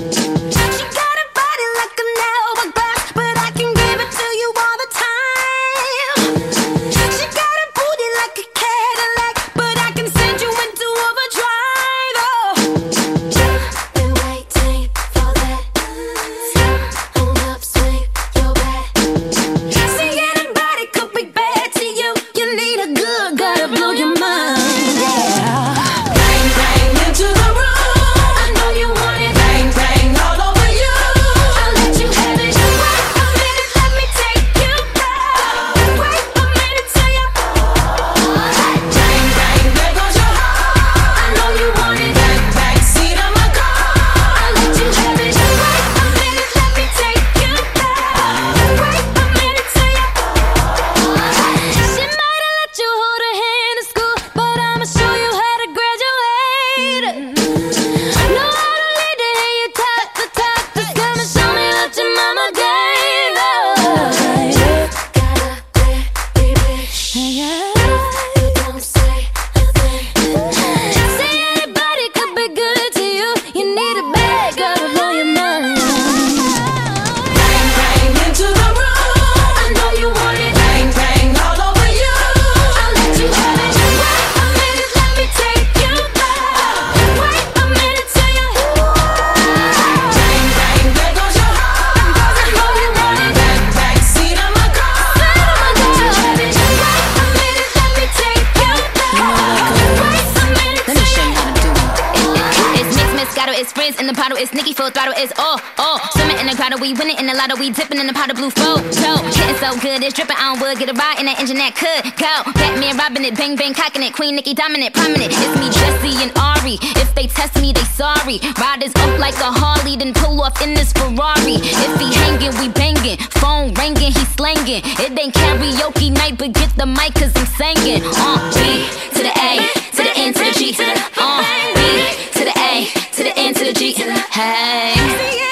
Thank you. Queen Nicki dominant, prominent. It's me, Jesse and Ari. If they test me, they sorry. Riders up like a Harley, then pull off in this Ferrari. If he hanging, we banging. Phone ringing, he slanging. It ain't karaoke night, but get the mic, cause I'm singing. Uh, B to the A, to the N to the G. Uh, B to the A, to the N to the G. Hey.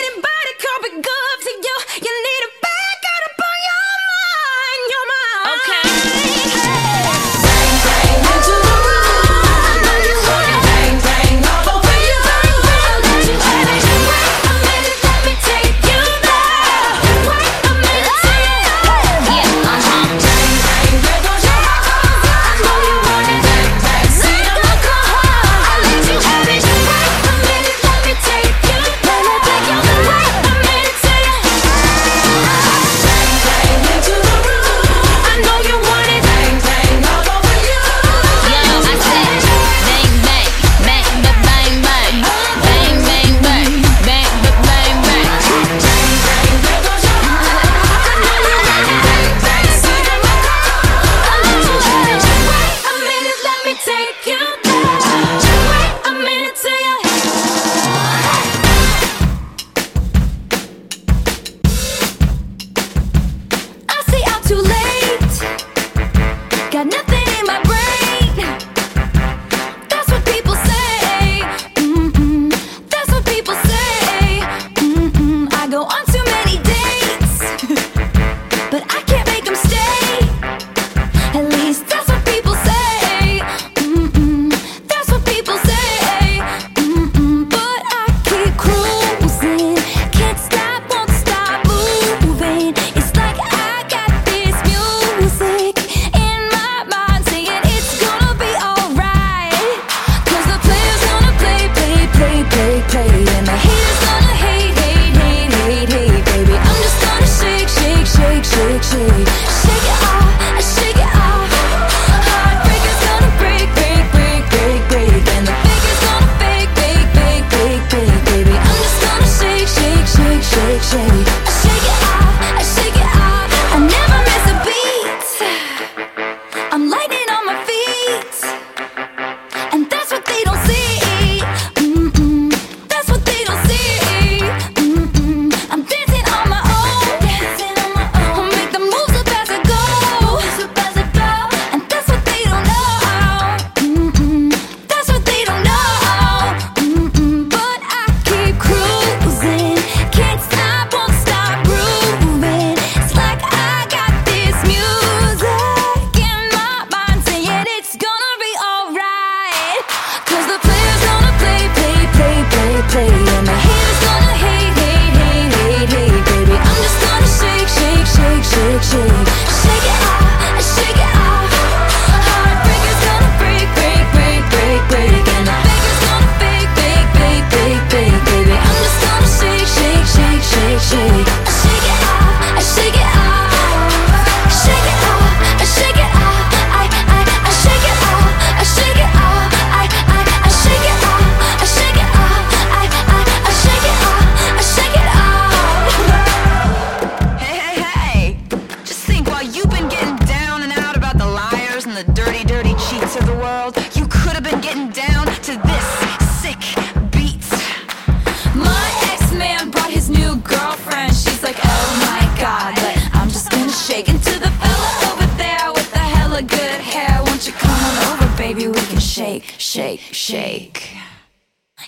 shake, shake.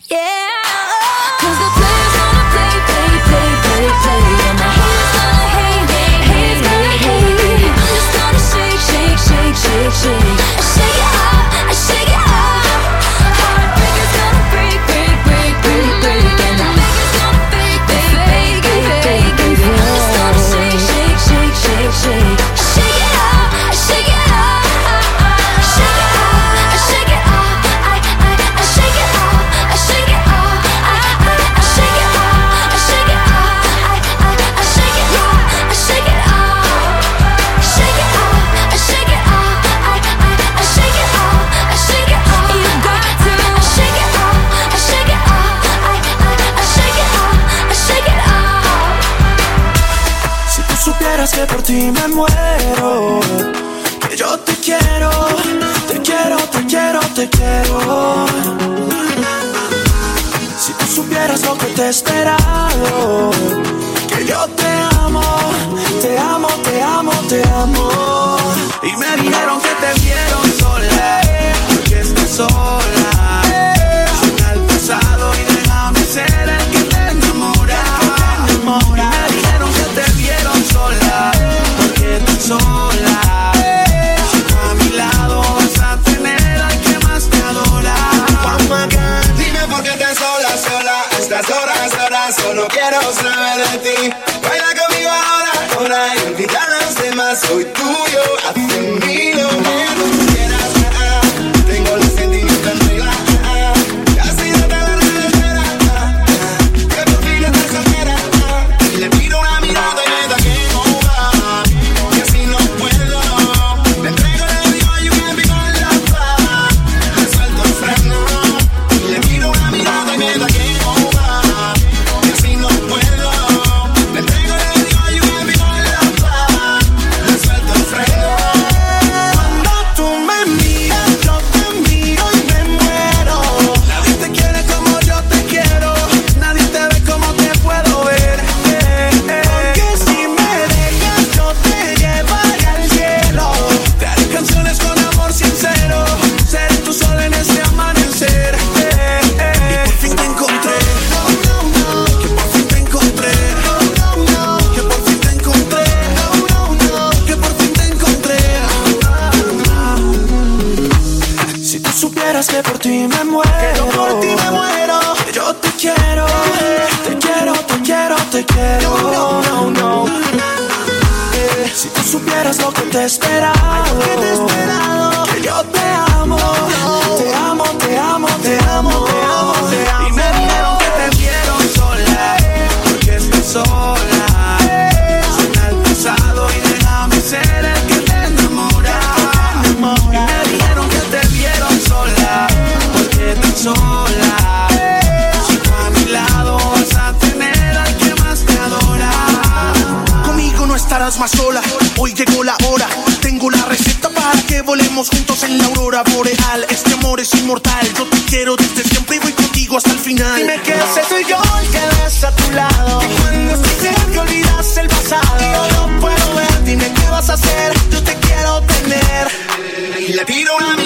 Yeah. Cause the players on the te quiero. Si tú supieras lo que te he esperado, que yo te amo, te amo, te amo, te amo. Y me dijeron que te vieron sola, porque. soy tuyo, hace mío. hacer, yo te quiero tener. Y le tiro una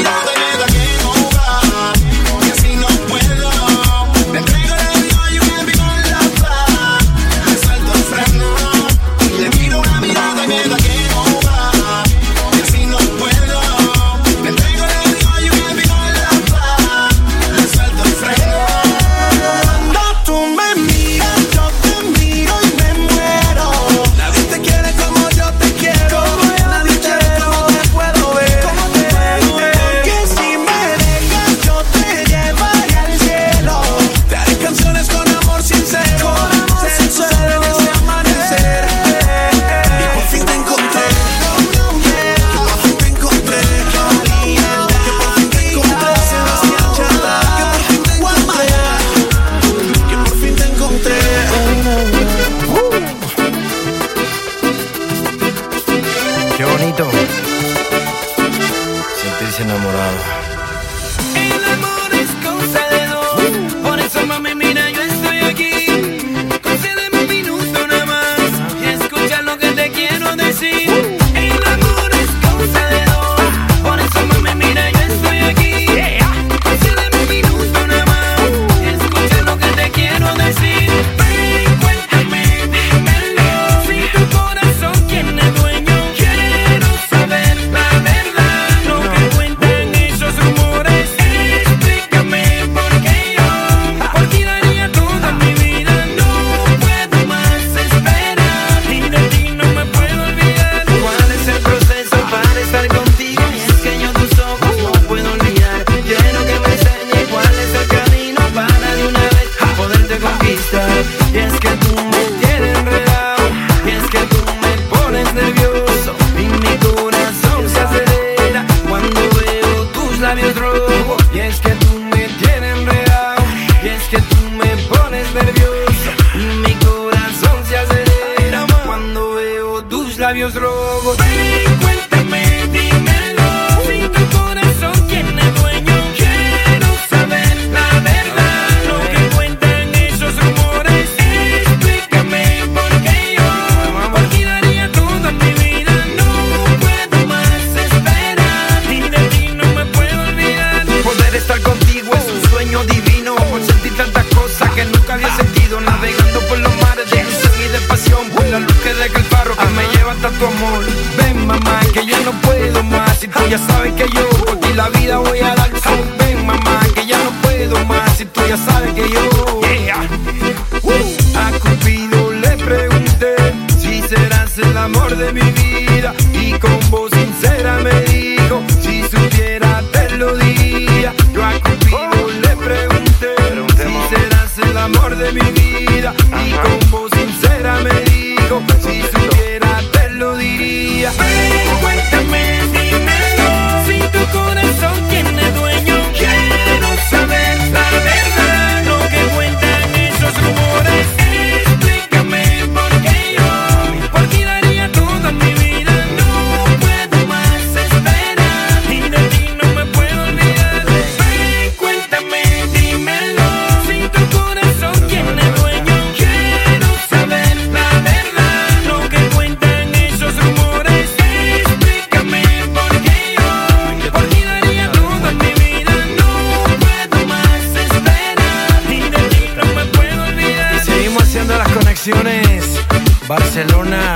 Barcelona,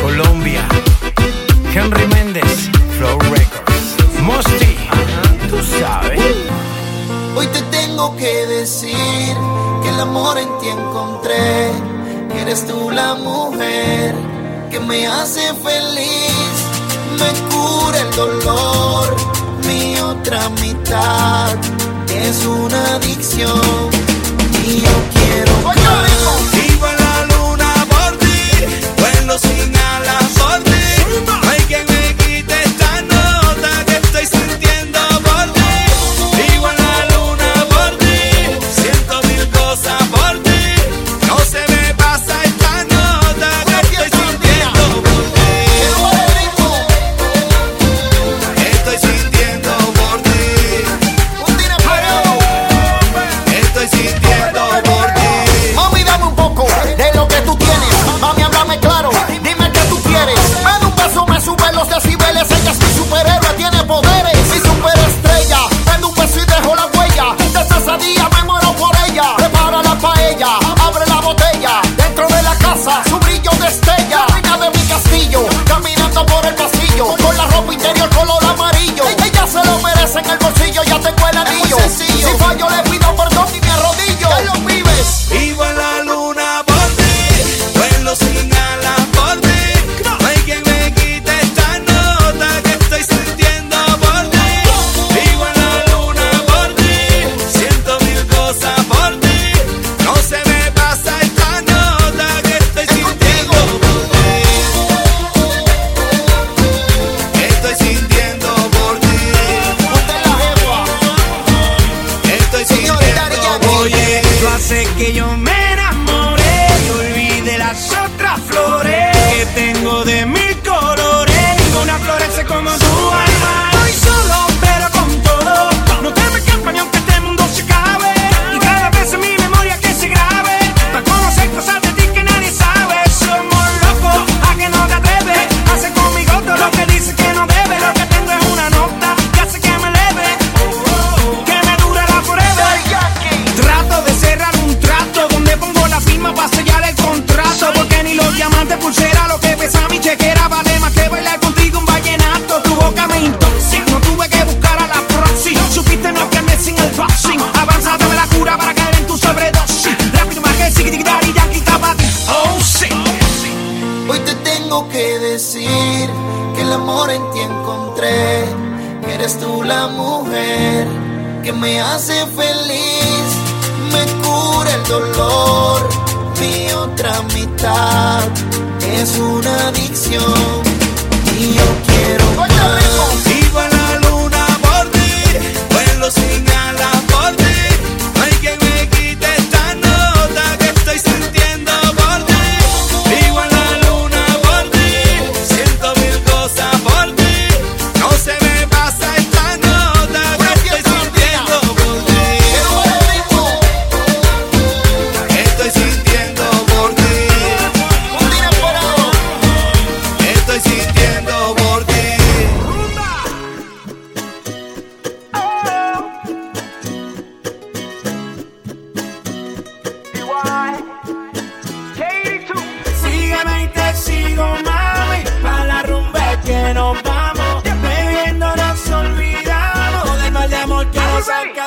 Colombia. Henry Méndez, Flow Records. Mosti, tú sabes. Hoy te tengo que decir que el amor en ti encontré. Que eres tú la mujer que me hace feliz. Me cura el dolor, mi otra mitad es una adicción. Y yo quiero sin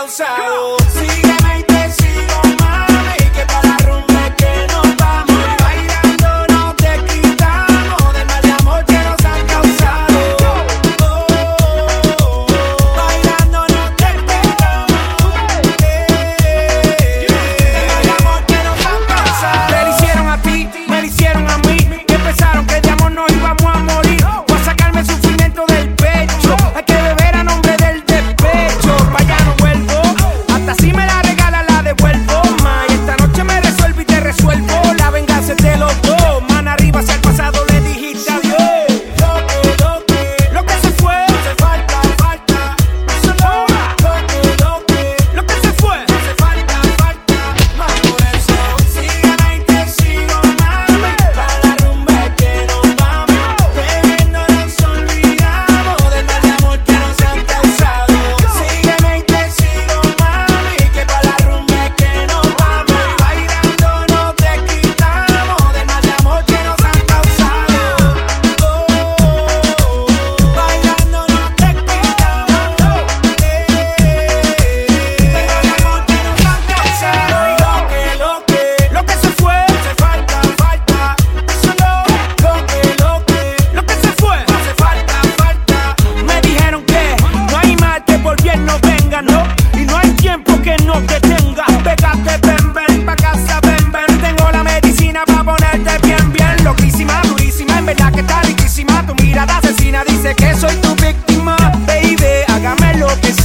causado.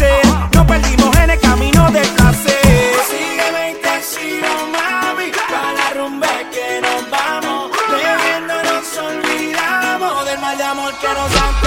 hacer. No perdimos en el camino del placer. Sígueme y te sigo, mami, para la rumba que nos vamos. Bebiendo nos olvidamos del mal de amor que nos dan.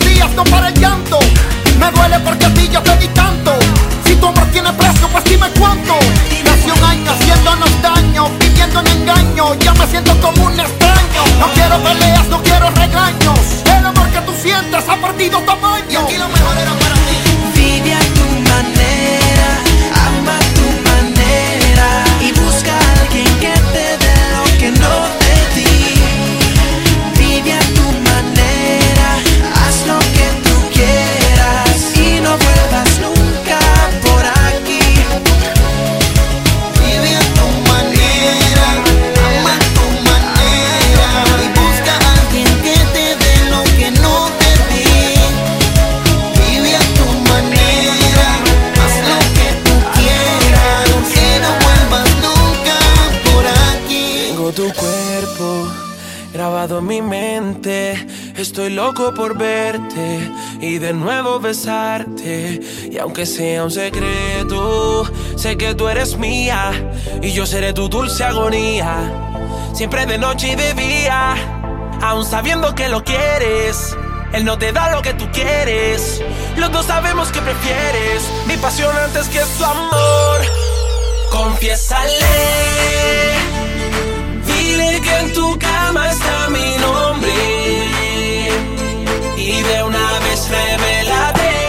días no para el llanto. Me duele porque a ti yo te di tanto. Si tu amor tiene precio, pues dime cuánto. Hace un año haciéndonos daño, viviendo en engaño. Ya me siento como un extraño. No quiero peleas, no quiero regaños. El amor que tú sientes ha perdido todo. Estoy loco por verte y de nuevo besarte. Y aunque sea un secreto, sé que tú eres mía y yo seré tu dulce agonía. Siempre de noche y de día, aún sabiendo que lo quieres. Él no te da lo que tú quieres. Los dos sabemos que prefieres mi pasión antes que su amor. Confiésale, dile que en tu cama está mi nombre y de una vez revelate.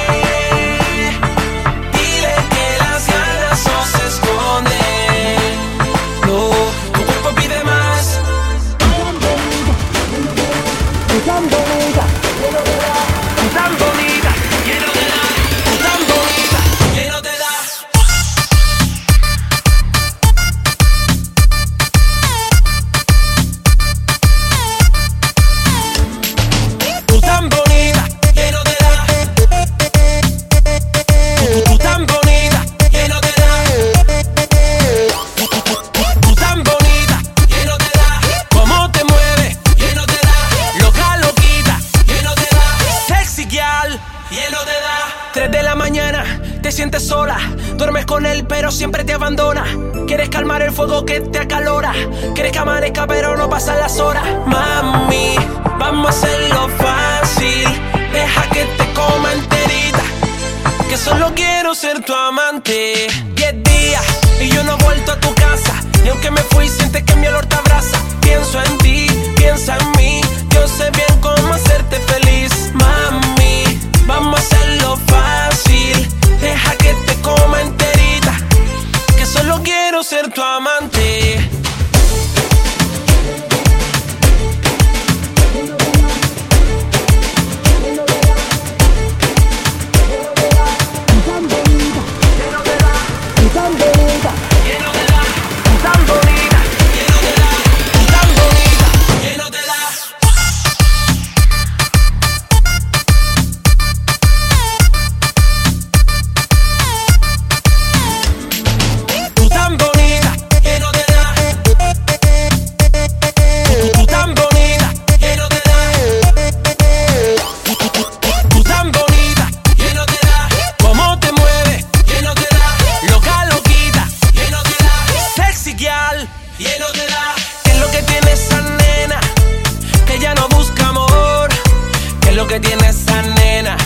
que tiene esa nena?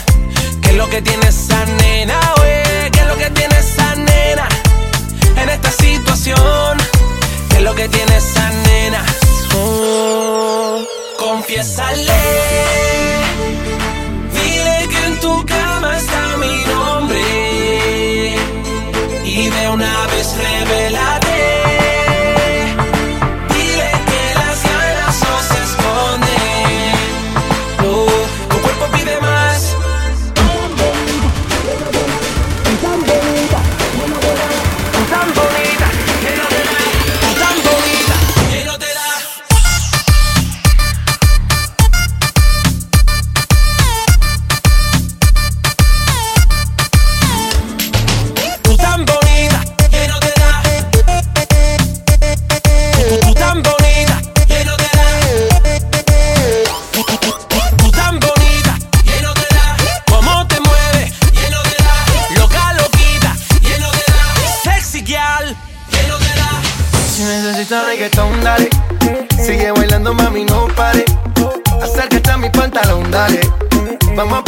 ¿Qué es lo que tiene esa nena? Oye, ¿qué es lo que tiene esa nena? En esta situación, ¿qué es lo que tiene esa nena? Oh, confiésale, dile que en tu cama está mi nombre y de una vez revelar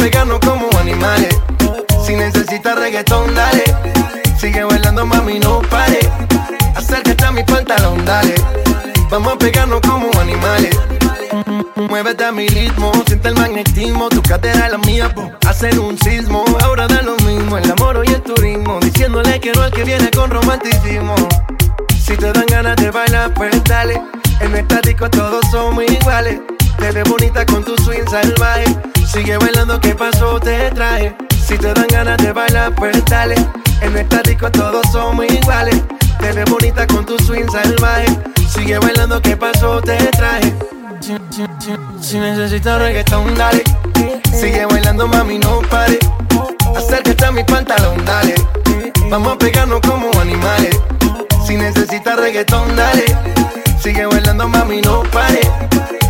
pegarnos como animales. Si necesitas reggaetón, dale. Sigue bailando, mami, no pare. Acércate a mi pantalón, dale. Vamos a pegarnos como animales. Muévete a mi ritmo, siente el magnetismo. Tu cadera es la mía, hacen un sismo. Ahora da lo mismo, el amor y el turismo. Diciéndole que no al que viene con romanticismo. Si te dan ganas de bailar, pues dale. En estático todos somos iguales. Te ves bonita con tu swing salvaje. Sigue bailando, ¿qué pasó? Te traje. Si te dan ganas de bailar, pues dale. En estático todos somos iguales. Te ves bonita con tu swing salvaje. Sigue bailando, ¿qué pasó? Te traje. Si, necesitas reggaetón, dale. Sigue bailando, mami, no pare. Acércate a mi pantalón, dale. Vamos a pegarnos como animales. Si necesitas reggaetón, dale. Sigue bailando, mami, no pare.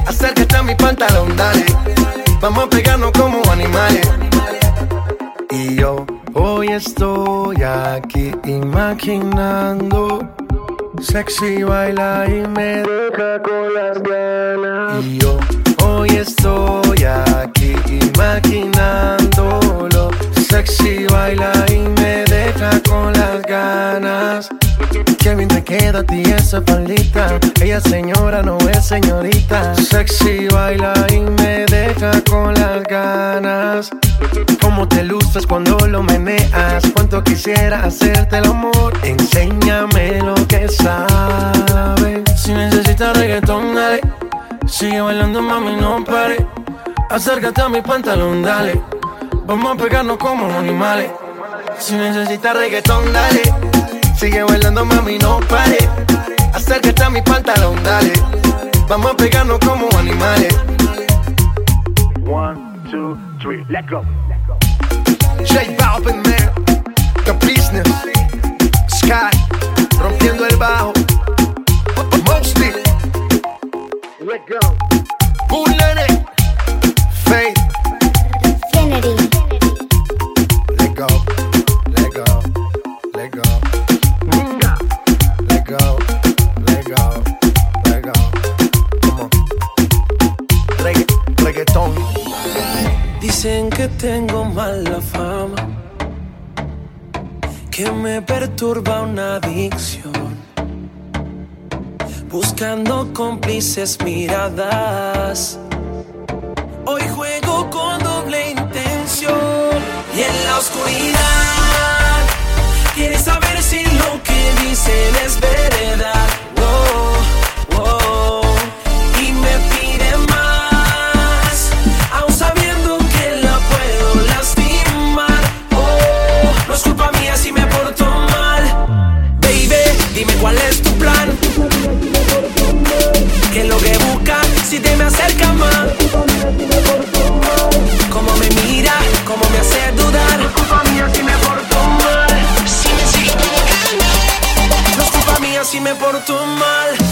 Acércate a mi pantalón, dale. Vamos a pegarnos como animales. Y yo hoy estoy aquí imaginando. Sexy baila y me deja con las ganas. Y yo hoy estoy aquí imaginándolo. Sexy baila y me deja con las ganas. Qué bien te queda a ti esa faldita. Ella señora no es señorita. Sexy baila y me deja con las ganas. Cómo te luces cuando lo meneas. Cuánto quisiera hacerte el amor. Enséñame lo que sabes. Si necesitas reggaetón, dale. Sigue bailando, mami, no pare. Acércate a mi pantalón, dale. Vamos a pegarnos como animales. Si necesitas reggaetón, dale. Sigue bailando, mami, no pare. Acércate a mi pantalón, dale. Vamos a pegarnos como animales. One, two, three, let go. J Balvin, man. The business. Sky. Rompiendo el bajo. Mostly. Let go. Bullet. Faith. Infinity. Let go. Dicen que tengo mala fama. Que me perturba una adicción. Buscando cómplices miradas. Hoy juego con doble intención. Y en la oscuridad. Quieres saber si lo que dicen es verdad. Si me porto mal.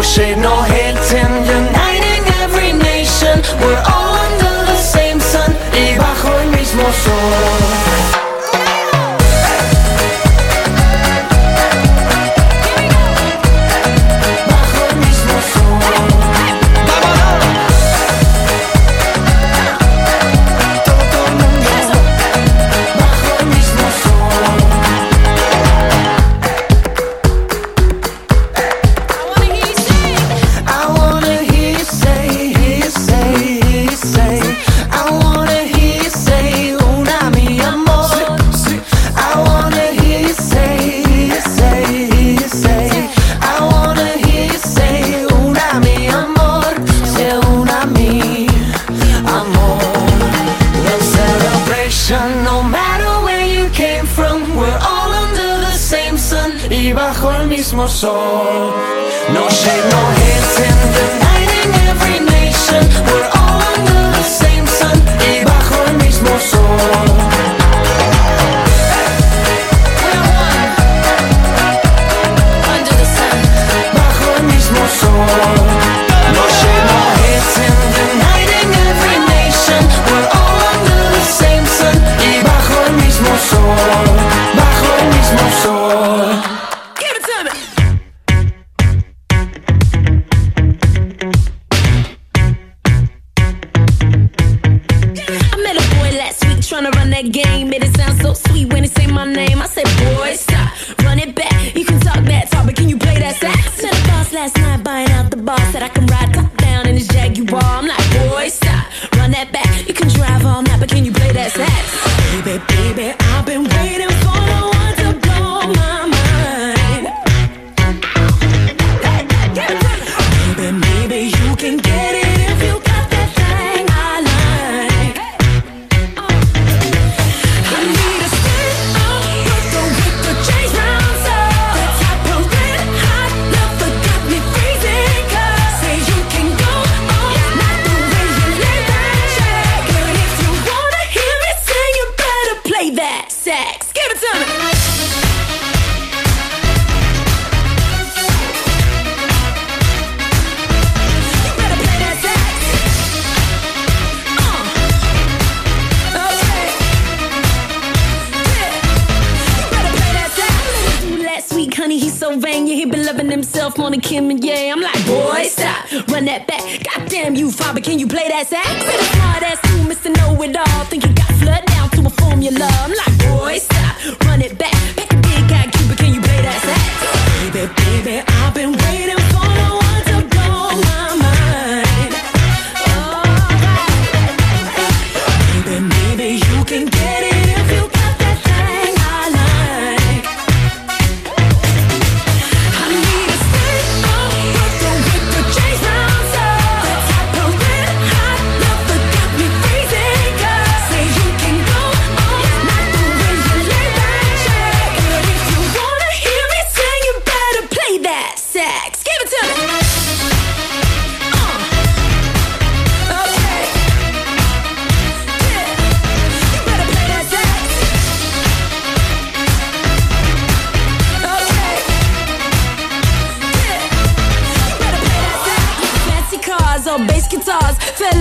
og skjer noe helt annet.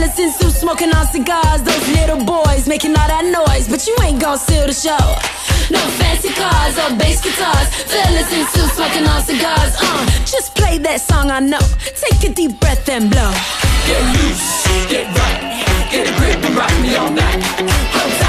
Preston still smoking on cigars. Those little boys making all that noise, but you ain't gon' steal the show. No fancy cars or bass guitars. Fellas in suits smoking on cigars. Uh, just play that song I know. Take a deep breath and blow. Get loose, get right, get a grip and rock me all night.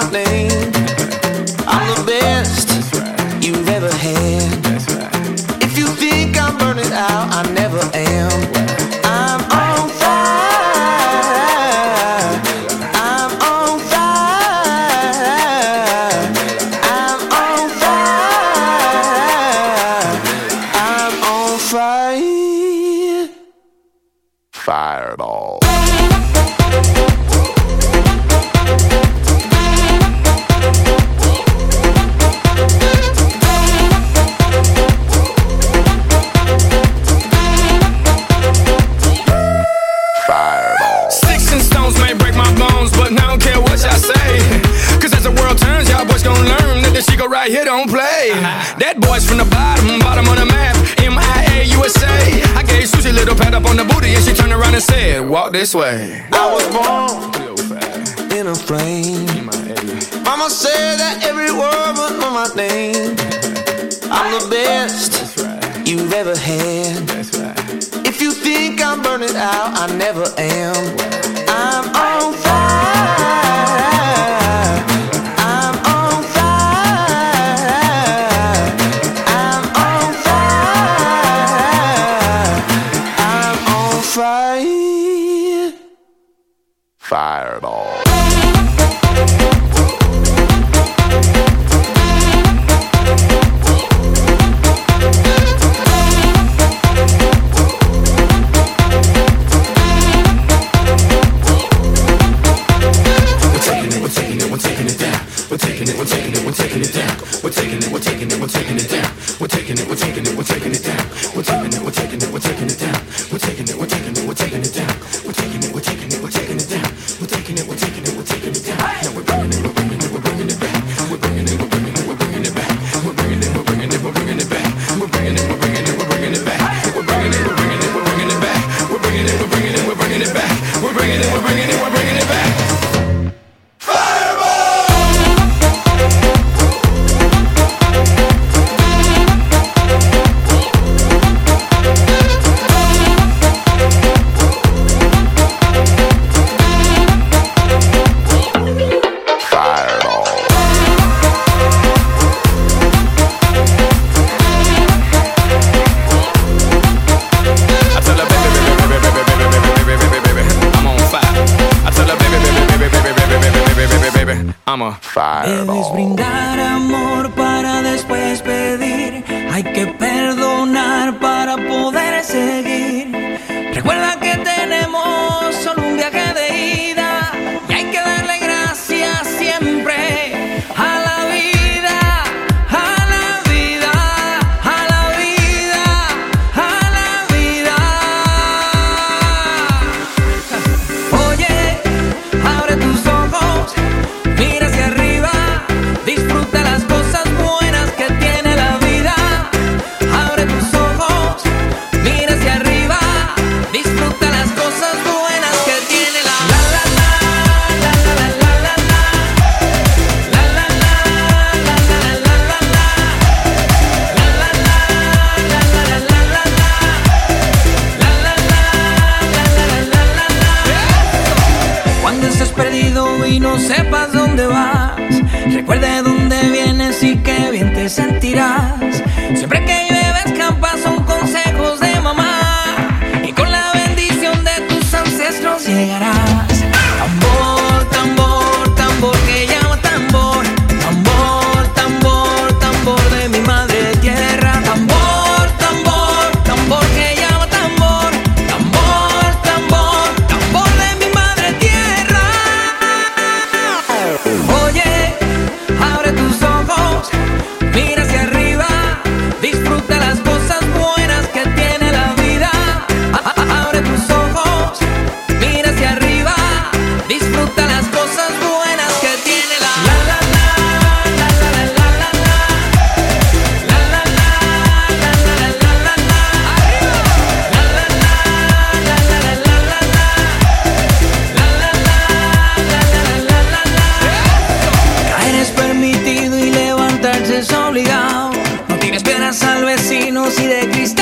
darling this way. I was born in a plane. Mama said that every word was on my name. I'm the best you've ever had. If you think I'm burning out, I never am. I'm obligado. No tienes penas al vecino si de cristal.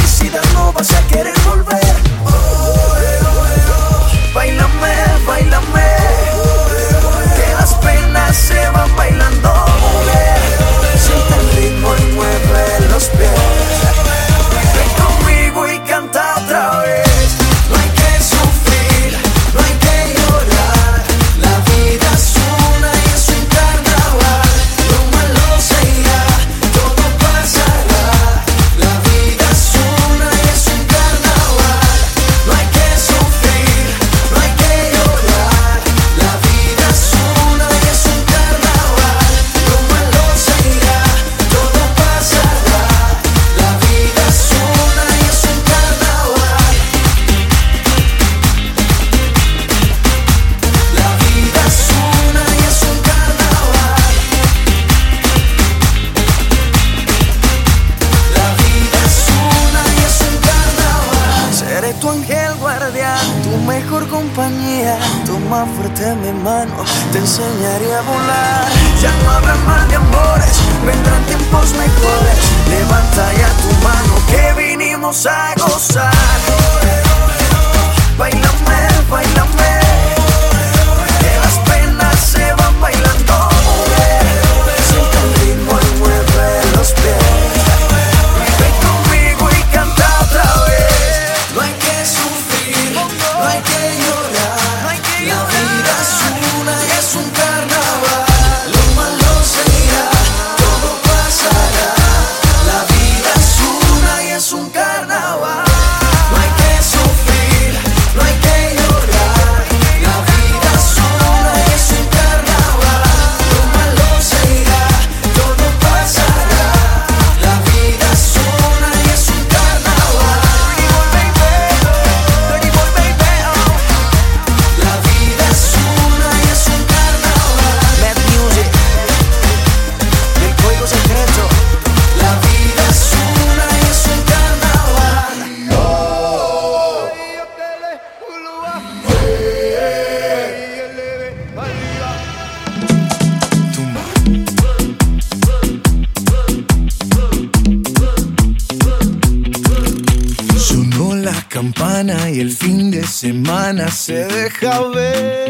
felicidad no vas a querer volver. se deja ver.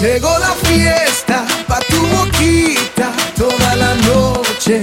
Llegó la fiesta pa' tu boquita toda la noche.